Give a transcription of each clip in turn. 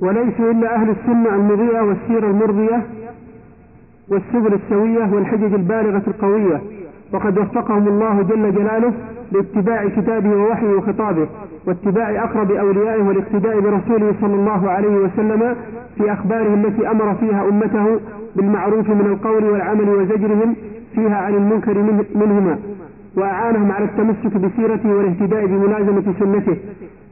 وليسوا إلا أهل السنة المضيئة والسيرة المرضية والسبل السوية والحجج البالغة القوية. وقد وفقهم الله جل جلاله لاتباع كتابه ووحيه وخطابه واتباع أقرب أوليائه والاقتداء برسوله صلى الله عليه وسلم في أخباره التي أمر فيها أمته بالمعروف من القول والعمل وزجرهم فيها عن المنكر منهما. وأعانهم على التمسك بسيرته والاهتداء بملازمة سنته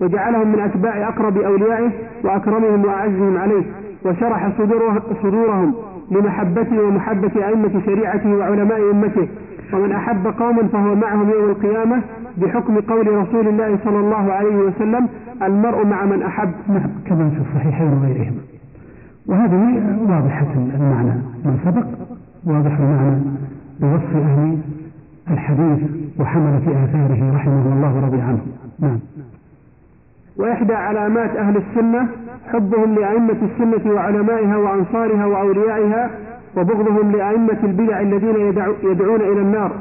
وجعلهم من أتباع أقرب أوليائه وأكرمهم وأعزهم عليه وشرح صدورهم لمحبته ومحبة أئمة شريعته وعلماء أمته ومن أحب قوما فهو معهم يوم القيامة بحكم قول رسول الله صلى الله عليه وسلم المرء مع من أحب نعم كما في الصحيحين وغيرهما وهذه واضحة المعنى ما سبق واضح المعنى بوصف أهل الحديث وحملة آثاره رحمه الله ورضي عنه. نعم. وإحدى علامات أهل السنة حبهم لأئمة السنة وعلمائها وأنصارها وأوليائها وبغضهم لأئمة البدع الذين يدعون إلى النار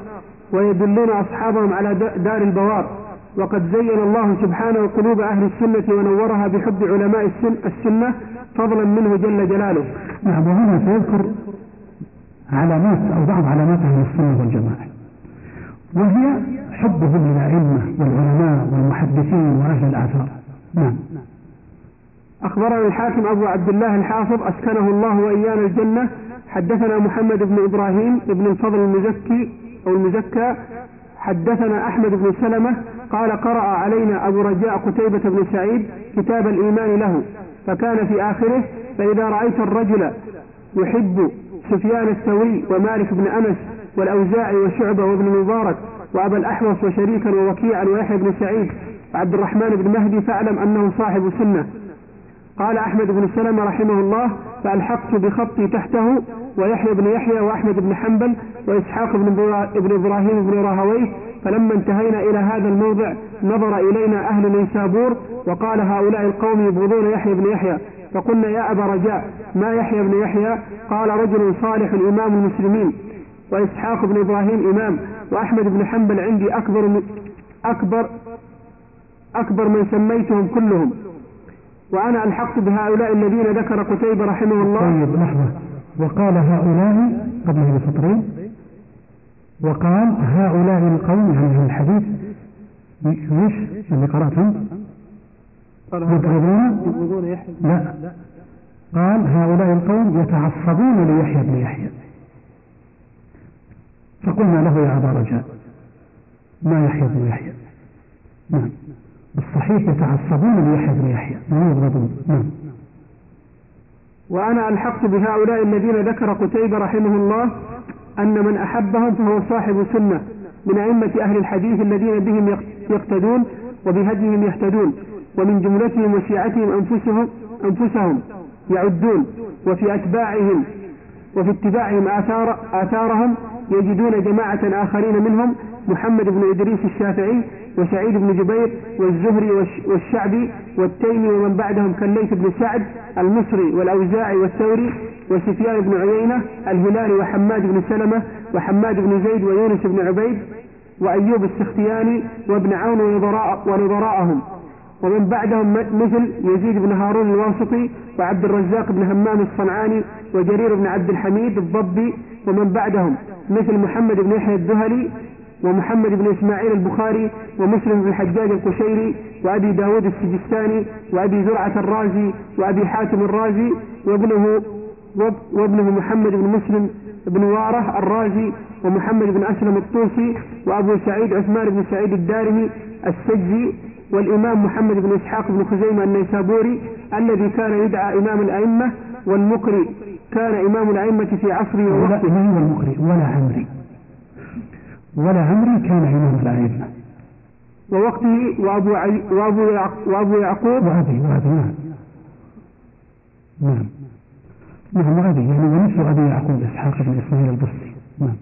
ويدلون أصحابهم على دار البوار. وقد زين الله سبحانه قلوب أهل السنة ونورها بحب علماء السن السنة فضلا منه جل جلاله. نعم وهنا سيذكر علامات أو بعض علامات أهل السنة والجماعة. وهي حبهم للأئمة والعلماء والمحدثين وأهل الآثار. نعم. أخبرنا الحاكم أبو عبد الله الحافظ أسكنه الله وإيانا الجنة. حدثنا محمد بن إبراهيم بن الفضل المزكي أو المزكى. حدثنا أحمد بن سلمة قال قرأ علينا أبو رجاء قتيبة بن سعيد كتاب الإيمان له فكان في آخره فإذا رأيت الرجل يحب سفيان الثوري ومالك بن أنس والأوزاعي وشعبة وابن مبارك وأبا الأحوص وشريكا ووكيعا ويحيى بن سعيد وعبد الرحمن بن مهدي فاعلم أنه صاحب سنة. قال أحمد بن سلمة رحمه الله فألحقت بخطي تحته ويحيى بن يحيى وأحمد بن حنبل وإسحاق بن, ابن إبراهيم بن راهويه فلما انتهينا إلى هذا الموضع نظر إلينا أهل نيسابور وقال هؤلاء القوم يبغضون يحيى بن يحيى. فقلنا يا أبا رجاء ما يحيى بن يحيى؟ قال رجل صالح إمام المسلمين. وإسحاق بن إبراهيم إمام وأحمد بن حنبل عندي أكبر من أكبر أكبر من سميتهم كلهم. وأنا ألحقت بهؤلاء الذين ذكر قتيبة رحمه الله. طيب لحظة. وقال هؤلاء قبله بسطرين وقال هؤلاء القوم يعني الحديث إيش اللي قرأتهم؟ يبغضون لا. قال هؤلاء القوم يتعصبون ليحيى بن يحيى. فقلنا له يا أبا رجاء ما يحيى بن يحيى؟ نعم. الصحيح يتعصبون ليحيى بن يحيى ما يبغضون نعم. وأنا ألحقت بهؤلاء الذين ذكر قتيبة رحمه الله أن من أحبهم فهو صاحب سنة من أئمة أهل الحديث الذين بهم يقتدون وبهديهم يهتدون ومن جملتهم وشيعتهم أنفسهم أنفسهم يعدون وفي أتباعهم وفي اتباعهم آثار آثارهم يجدون جماعة آخرين منهم محمد بن إدريس الشافعي وسعيد بن جبير والزهري والشعبي والتيمي ومن بعدهم كالليث بن سعد المصري والأوزاعي والثوري وسفيان بن عيينة الهلالي وحماد بن سلمة وحماد بن زيد ويونس بن عبيد وأيوب السختياني وابن عون ونظراءهم ومن بعدهم مثل يزيد بن هارون الواسطي وعبد الرزاق بن همام الصنعاني وجرير بن عبد الحميد الضبي ومن بعدهم مثل محمد بن يحيى الذهلي ومحمد بن إسماعيل البخاري ومسلم بن الحجاج القشيري وأبي داود السجستاني وأبي زرعة الرازي وأبي حاتم الرازي وابنه وابنه محمد بن مسلم بن وارة الرازي ومحمد بن أسلم الطوسي وأبو سعيد عثمان بن سعيد الدارمي السجي والإمام محمد بن إسحاق بن خزيمة النيسابوري الذي كان يدعى إمام الأئمة والمقري كان إمام الأئمة في عصره ووقته ولا المقري ولا عمري. ولا عمري كان إمام الأئمة. ووقته وأبو عي وأبو وأبو يعقوب. وأبي وأبي نعم. نعم. نعم وأبي يعني ونفس أبي يعقوب إسحاق بن إسماعيل البستي نعم.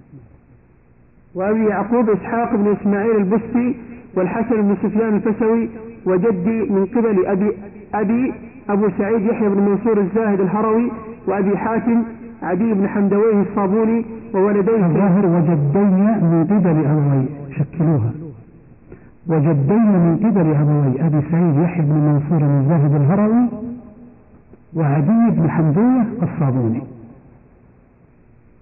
وأبي يعقوب إسحاق بن إسماعيل البستي والحسن بن سفيان الفسوي وجدي من قبل أبي أبي أبو سعيد يحيى بن منصور الزاهد الهروي وأبي حاتم عدي بن حمدويه الصابوني وولديه الظاهر وجدي من قبل أبوي شكلوها. وجدي من قبل أبوي أبي سعيد يحيى بن منصور الزاهد الهروي وعدي بن حمدية الصابوني.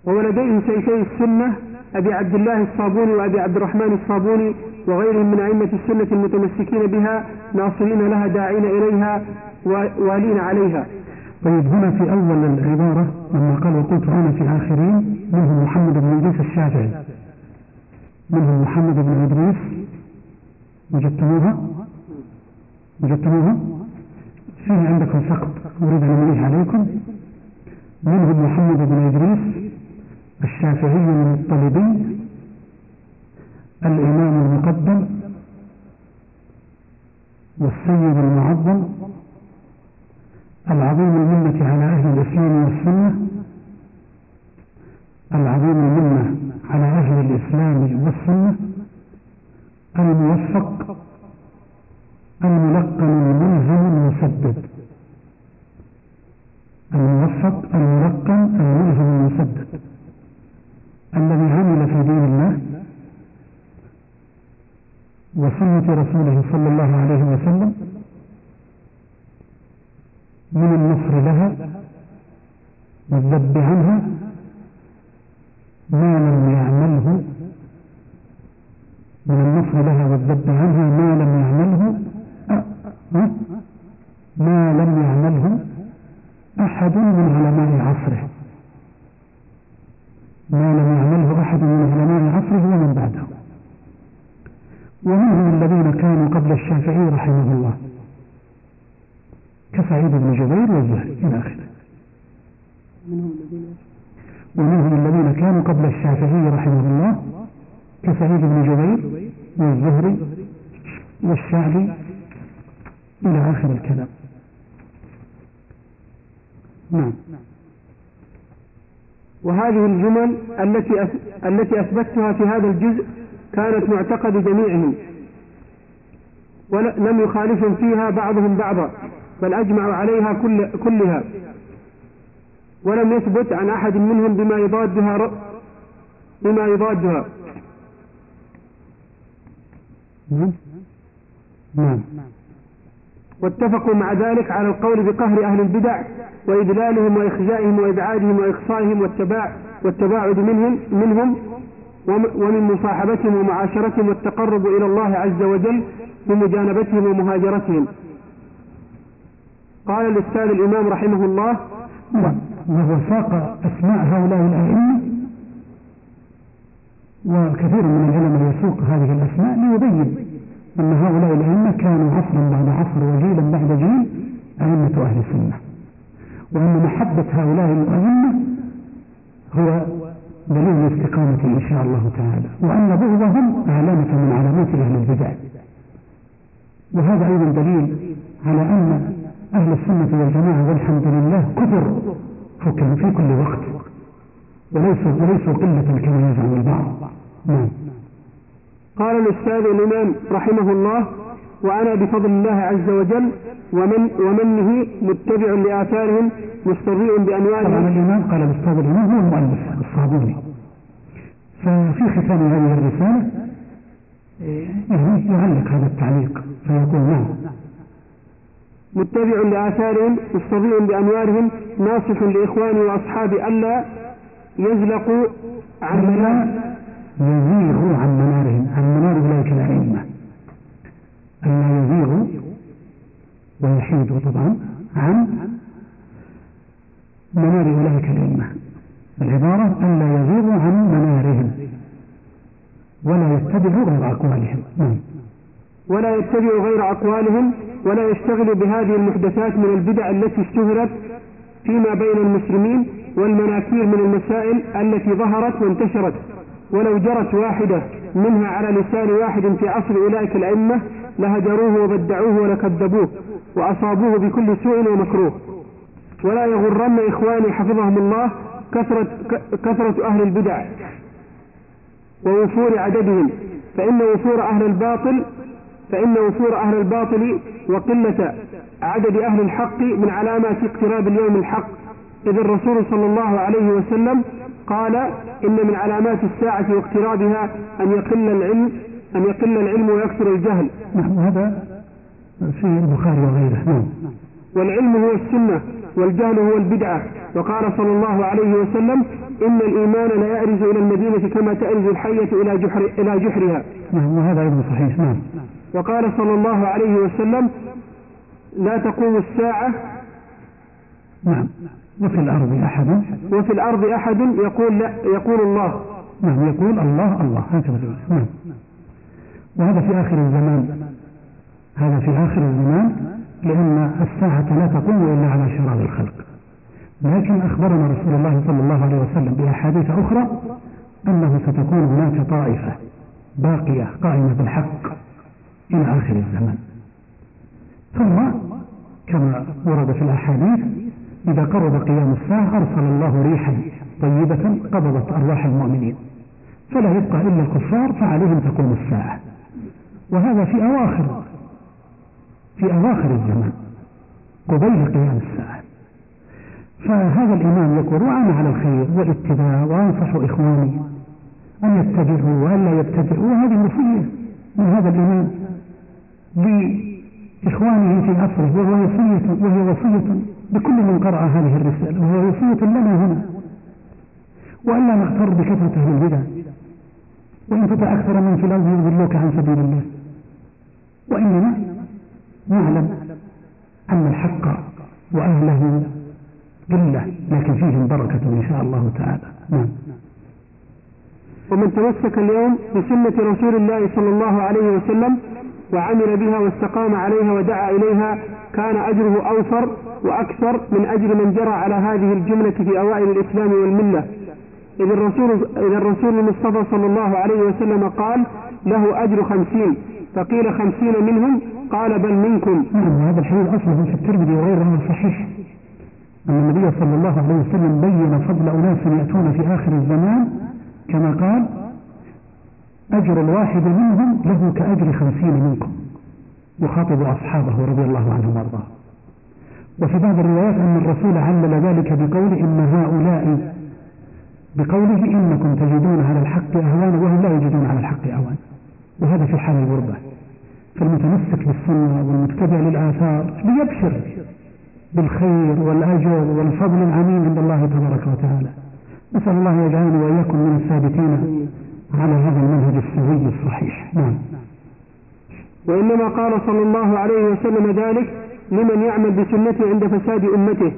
وولديه شيخي السنة أبي عبد الله الصابوني وأبي عبد الرحمن الصابوني وغيرهم من أئمة السنة المتمسكين بها ناصرين لها داعين إليها والين عليها. طيب هنا في أول العبارة لما قال وقلت هنا في آخرين منهم محمد بن إدريس الشافعي. منهم محمد بن إدريس وجدتموها وجدتموها فيه عندكم سقط أريد أن أمليه عليكم. منهم محمد بن إدريس الشافعي المطلبي الإمام المقدم والسيد المعظم العظيم المنة على أهل الإسلام والسنة العظيم المنة على أهل الإسلام والسنة الموفق الملقن الملزم المسدد. الموفق الملقن الملزم المسدد. الذي عمل في دين الله وسنة رسوله صلى الله عليه وسلم من النصر لها والذب عنها ما لم يعمله من النصر لها والذب عنها ما لم يعمله ما لم يعمله أحد من علماء عصره. ما لم يعمله أحد من علماء عصره ومن بعده. ومنهم الذين كانوا قبل الشافعي رحمه الله. كسعيد بن جبير والزهري إلى آخره. ومنهم الذين كانوا قبل الشافعي رحمه الله كسعيد بن جبير والزهري والشعبي إلى آخر الكلام. نعم. وهذه الجمل التي التي أثبتها في هذا الجزء كانت معتقد جميعهم. ولم يخالفهم فيها بعضهم بعضا بل أجمعوا عليها كل كلها. ولم يثبت عن أحد منهم بما يضادها بما يضادها. نعم. نعم. واتفقوا مع ذلك على القول بقهر أهل البدع وإذلالهم وإخزائهم وإبعادهم وإقصائهم والتباع والتباعد منهم منهم ومن مصاحبتهم ومعاشرتهم والتقرب إلى الله عز وجل بمجانبتهم ومهاجرتهم. قال الأستاذ الإمام رحمه الله وهو ساق أسماء هؤلاء الأئمة وكثير من العلماء يسوق هذه الأسماء ليبين أن هؤلاء الأئمة كانوا عصرا بعد عصر وجيلا بعد جيل أئمة أهل السنة. وأن محبة هؤلاء الأئمة هو دليل الاستقامة إن شاء الله تعالى وأن بغضهم علامة من علامات أهل البدع. وهذا أيضا دليل على أن أهل السنة والجماعة والحمد لله كثر في كل وقت وليسوا وليسوا قلة كما يزعم البعض. نعم. قال الأستاذ الإمام رحمه الله وأنا بفضل الله عز وجل ومن ومنه متبع لآثارهم مستضيء بأنوارهم. طبعا الإمام قال الأستاذ الإمام هو المؤلف الصابوني. ففي ختام هذه الرسالة يعني يعلق هذا التعليق فيقول نعم. متبع لآثارهم مستضيء بأنوارهم ناصح لإخواني وأصحابي ألا يزلقوا عن يزيغوا عن منارهم عن منار أولئك الأئمة. ألا يزيغوا ويحيدوا طبعا عن منار أولئك الأئمة. العبارة ألا يزيغوا عن منارهم ولا يتبعوا غير أقوالهم. نعم. ولا يتبعوا غير أقوالهم ولا يشتغلوا بهذه المحدثات من البدع التي اشتهرت فيما بين المسلمين والمناكير من المسائل التي ظهرت وانتشرت. ولو جرت واحدة منها على لسان واحد في عصر أولئك الأئمة لهجروه وبدعوه ولكذبوه وأصابوه بكل سوء ومكروه. ولا يغرن إخواني حفظهم الله كثرة, كثرة أهل البدع ووفور عددهم. فإن وفور أهل الباطل فإن وفور أهل الباطل وقلة عدد أهل الحق من علامات اقتراب اليوم الحق. إذ الرسول صلى الله عليه وسلم قال إن من علامات الساعة واقترابها أن يقل العلم أن يقل العلم ويكثر الجهل. نعم هذا في البخاري وغيره. نعم. والعلم هو السنة والجهل هو البدعة. وقال صلى الله عليه وسلم إن الإيمان لا يأرز إلى المدينة كما تأرز الحية إلى جحر إلى جحرها. نعم وهذا أيضا صحيح. نعم. وقال صلى الله عليه وسلم لا تقوم الساعة. نعم. وفي الأرض أحد؟ وفي الأرض أحد يقول لا يقول الله. نعم يقول الله الله. هكذا نعم. وهذا في آخر الزمان. هذا في آخر الزمان لأن الساعة لا تقوم إلا على شرار الخلق. لكن أخبرنا رسول الله صلى الله عليه وسلم بأحاديث أخرى أنه ستكون هناك طائفة باقية قائمة بالحق إلى آخر الزمان. ثم كما ورد في الأحاديث إذا قرب قيام الساعة أرسل الله ريحا طيبة قبضت أرواح المؤمنين فلا يبقى إلا الكفار فعليهم تقوم الساعة. وهذا في أواخر في أواخر الزمان قبيل قيام الساعة. فهذا الإمام يقول وأنا على الخير والاتباع وأنصح إخواني أن يتبعوا وألا يبتدعوا وهذه وصية من هذا الإمام لإخوانه في عصره وهو وصية وهي وصية لكل من قرأ هذه الرسالة وهي وصية لنا هنا. وألا نغتر بكثرة أهل البدع. وإن تطع أكثر من في الأرض يضلوك عن سبيل الله. وإنما نعلم أن الحق وأهله قلة لكن فيهم بركة إن شاء الله تعالى. نعم. ومن تمسك اليوم بسنة رسول الله صلى الله عليه وسلم وعمل بها واستقام عليها ودعا إليها كان أجره أوفر وأكثر من أجر من جرى على هذه الجملة في أوائل الإسلام والملة. إذ الرسول, إذ الرسول المصطفى صلى الله عليه وسلم قال له أجر خمسين. فقيل خمسين منهم؟ قال بل منكم. نعم هذا الحديث أصله في الترمذي وغيره صحيح أن النبي صلى الله عليه وسلم بين فضل أناس يأتون في آخر الزمان كما قال أجر الواحد منهم له كأجر خمسين منكم. يخاطب أصحابه رضي الله عنهم وارضاه وفي بعض الروايات أن الرسول علل ذلك بقول إن هؤلاء بقوله إنكم تجدون على الحق أهوان وهم لا يجدون على الحق أهوان وهذا في حال الغربة. فالمتمسك بالسنة والمتبع للآثار ليبشر بالخير والأجر والفضل العميم عند الله تبارك وتعالى. نسأل الله يجعلنا وإياكم من الثابتين على هذا المنهج السوي الصحيح. نعم. وإنما قال صلى الله عليه وسلم ذلك لمن يعمل بسنته عند فساد أمته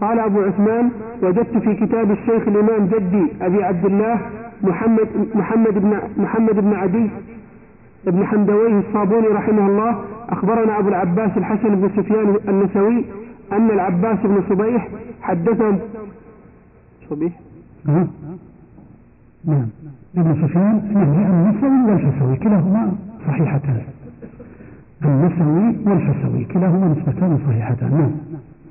قال أبو عثمان وجدت في كتاب الشيخ الإمام جدي أبي عبد الله محمد محمد بن محمد بن عدي بن حمدويه الصابوني رحمه الله أخبرنا أبو العباس الحسن بن سفيان النسوي أن العباس بن صبيح حدثهم صبيح نعم ابن سفيان يعني النسوي والفسوي كلاهما صحيحتان النسوي والفسوي كلاهما نسبتان صحيحتان. نعم.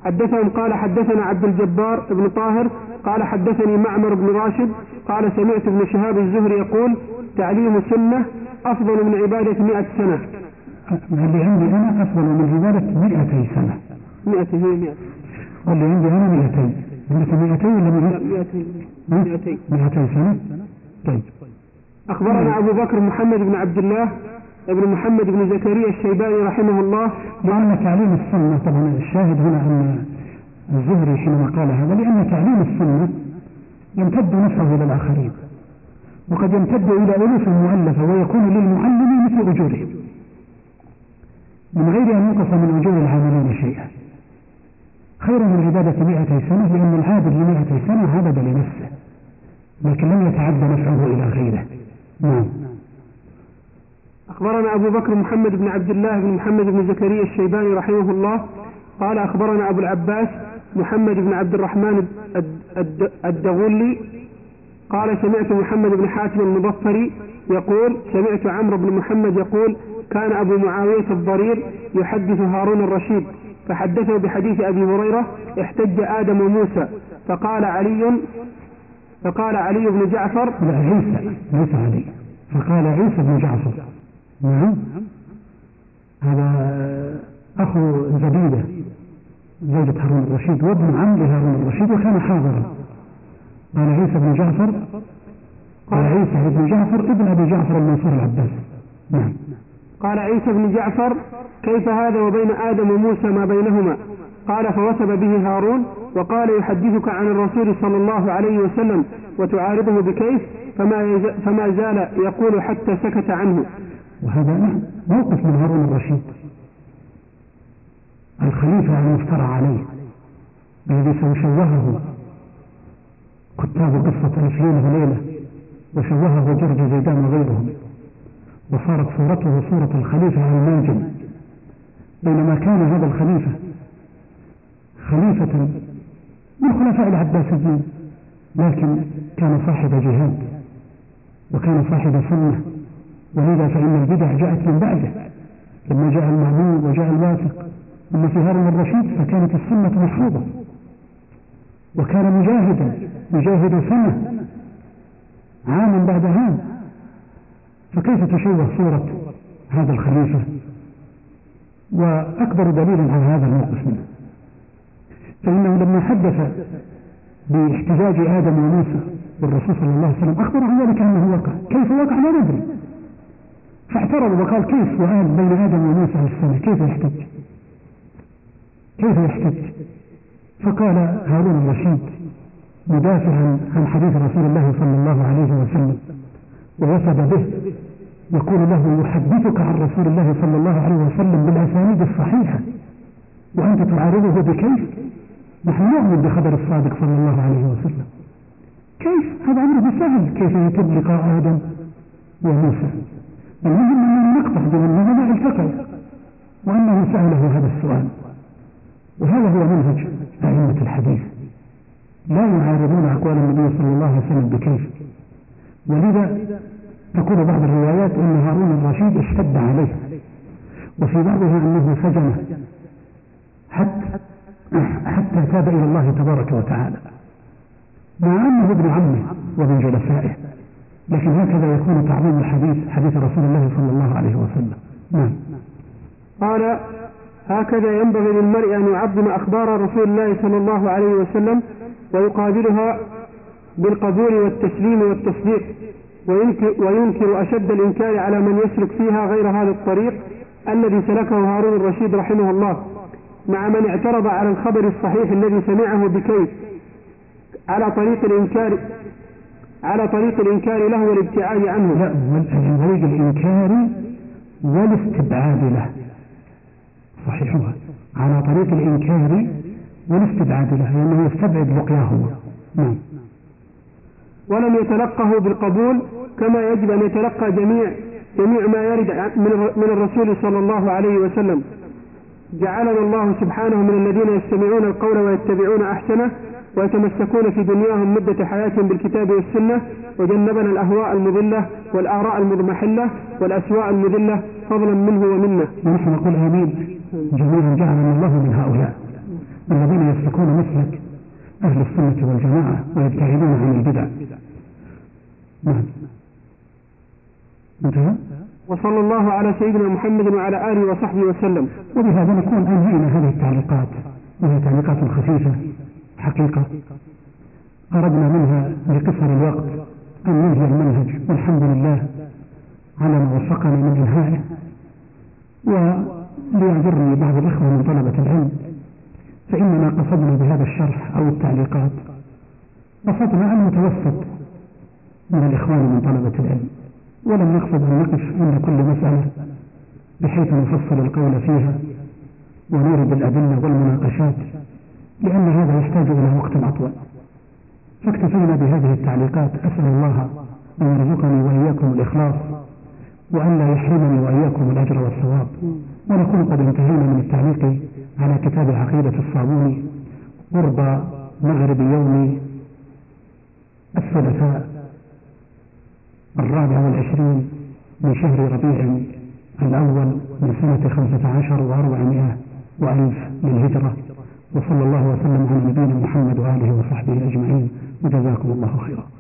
حدثهم قال حدثنا عبد الجبار بن طاهر قال حدثني معمر بن راشد قال سمعت ابن شهاب الزهري يقول تعليم السنة أفضل من عبادة مئة سنة. اللي عندي أنا أفضل من عبادة مئتي سنة. مئة هي مئة. واللي عندي أنا مئتين عندك مئتين ولا مئتين مئتين مئتين سنة. طيب. أخبرنا أبو بكر محمد بن عبد الله ابن محمد بن زكريا الشيباني رحمه الله. لأن تعليم السنة طبعا الشاهد هنا أن الزهري حينما قال هذا لأن تعليم السنة يمتد نفعه إلى الآخرين وقد يمتد إلى ألوف المؤلفة ويكون للمعلم مثل أجورهم من غير أن ينقص من أجور العاملين شيئا. خير من عبادة مئتي سنة لأن العابد لمئتي سنة عبد لنفسه لكن لم يتعدى نفعه إلى غيره. نعم. أخبرنا أبو بكر محمد بن عبد الله بن محمد بن زكريا الشيباني رحمه الله. قال أخبرنا أبو العباس محمد بن عبد الرحمن الدغولي. قال سمعت محمد بن حاتم المبصري يقول سمعت عمرو بن محمد يقول كان أبو معاوية الضرير يحدث هارون الرشيد فحدثه بحديث أبي هريرة احتج آدم وموسى فقال علي فقال علي بن جعفر لا عيسى ليس علي فقال عيسى بن جعفر. نعم. هذا أخو زبيدة زوجة هارون الرشيد وابن عم لهارون الرشيد وكان حاضرا. قال عيسى بن جعفر قال عيسى بن جعفر ابن أبي جعفر المنصور العباس. نعم. قال عيسى بن جعفر كيف هذا وبين آدم وموسى ما بينهما؟ قال فوثب به هارون وقال يحدثك عن الرسول صلى الله عليه وسلم وتعارضه بكيف؟ فما, فما زال يقول حتى سكت عنه. وهذا موقف من هارون الرشيد. الخليفة المفترى عليه الذي سيشوهه كتاب قصة ليلة وليلة وشوهه جرج زيدان وغيرهم. وصارت صورته صورة الخليفة المنجم بينما كان هذا الخليفة خليفة من خلفاء العباسيين لكن كان صاحب جهاد وكان صاحب سنة. ولذا فإن البدع جاءت من بعده. لما جاء المعمول وجاء الواثق أما في هارون الرشيد فكانت السنة محفوظة. وكان مجاهدا يجاهد سنة عاما بعد عام. فكيف تشوه صورة هذا الخليفة؟ وأكبر دليل على هذا الموقف منه. فإنه لما حدث باحتجاج آدم وموسى والرسول صلى الله عليه وسلم أخبر عن ذلك أنه وقع كيف وقع لا ندري. فاعترض وقال كيف وآل بين آدم وموسى السنة كيف يحتج؟ كيف يحتج؟ فقال هارون الرشيد مدافعا عن حديث رسول الله صلى الله عليه وسلم ووثب به يقول له يحدثك عن رسول الله صلى الله عليه وسلم بالأسانيد الصحيحة وأنت تعارضه بكيف؟ نحن نؤمن بخبر الصادق صلى الله عليه وسلم. كيف؟ هذا أمر سهل كيف يتم لقاء آدم وموسى؟ المهم أننا نقطع بأنه ما التقى وأنه سأله هذا السؤال. وهذا هو منهج أئمة الحديث. لا يعارضون أقوال النبي صلى الله عليه وسلم بكيف. ولذا تقول بعض الروايات أن هارون الرشيد اشتد عليه. وفي بعضها أنه سجنه حتى حتى تاب إلى الله تبارك وتعالى. مع أنه ابن عمه ومن جلسائه. لكن هكذا يكون تعظيم الحديث حديث رسول الله صلى الله عليه وسلم. نعم. قال هكذا ينبغي للمرء أن يعظم أخبار رسول الله صلى الله عليه وسلم ويقابلها بالقبول والتسليم والتصديق وينكر, وينكر أشد الإنكار على من يسلك فيها غير هذا الطريق الذي سلكه هارون الرشيد رحمه الله مع من اعترض على الخبر الصحيح الذي سمعه بكيف على طريق الإنكار على طريق الإنكار له والابتعاد عنه. لا طريق الإنكار والاستبعاد له. صحيحها على طريق الإنكار والاستبعاد له لأنه يستبعد بقياهما نعم. ولم يتلقه بالقبول كما يجب أن يتلقى جميع جميع ما يرد من الرسول صلى الله عليه وسلم. جعلنا الله سبحانه من الذين يستمعون القول ويتبعون أحسنه ويتمسكون في دنياهم مدة حياتهم بالكتاب والسنة وجنبنا الأهواء المضلة والآراء المضمحلة والأسواء المذلة فضلا منه ومنا ونحن نقول آمين. جميعا جعلنا الله من هؤلاء. الذين يسلكون مسلك أهل السنة والجماعة ويبتعدون عن البدع. نعم. انتهى؟ وصلى الله على سيدنا محمد وعلى آله وصحبه وسلم. وبهذا نكون أنهينا هذه التعليقات. وهي تعليقات خفيفة. حقيقة. أردنا منها لقصر الوقت أن ننهي المنهج والحمد لله على ما وفقنا من إنهائه وليعذرني بعض الإخوة من طلبة العلم فإننا قصدنا بهذا الشرح أو التعليقات. قصدنا أن نتوسط من الإخوان من طلبة العلم ولم نقصد أن نقف عند كل مسألة بحيث نفصل القول فيها ونورد الأدلة والمناقشات. لأن هذا يحتاج إلى وقت أطول. فاكتفينا بهذه التعليقات. أسأل الله أن يرزقني وإياكم الإخلاص وأن لا يحرمني وإياكم الأجر والثواب. ونكون قد انتهينا من التعليق على كتاب عقيدة الصابوني قرب مغرب يوم الثلاثاء الرابع والعشرين من شهر ربيع الأول من سنة خمسة عشر وأربعمائة وألف للهجرة. وصلى الله وسلم على نبينا محمد وآله وصحبه أجمعين. وجزاكم الله خيرا.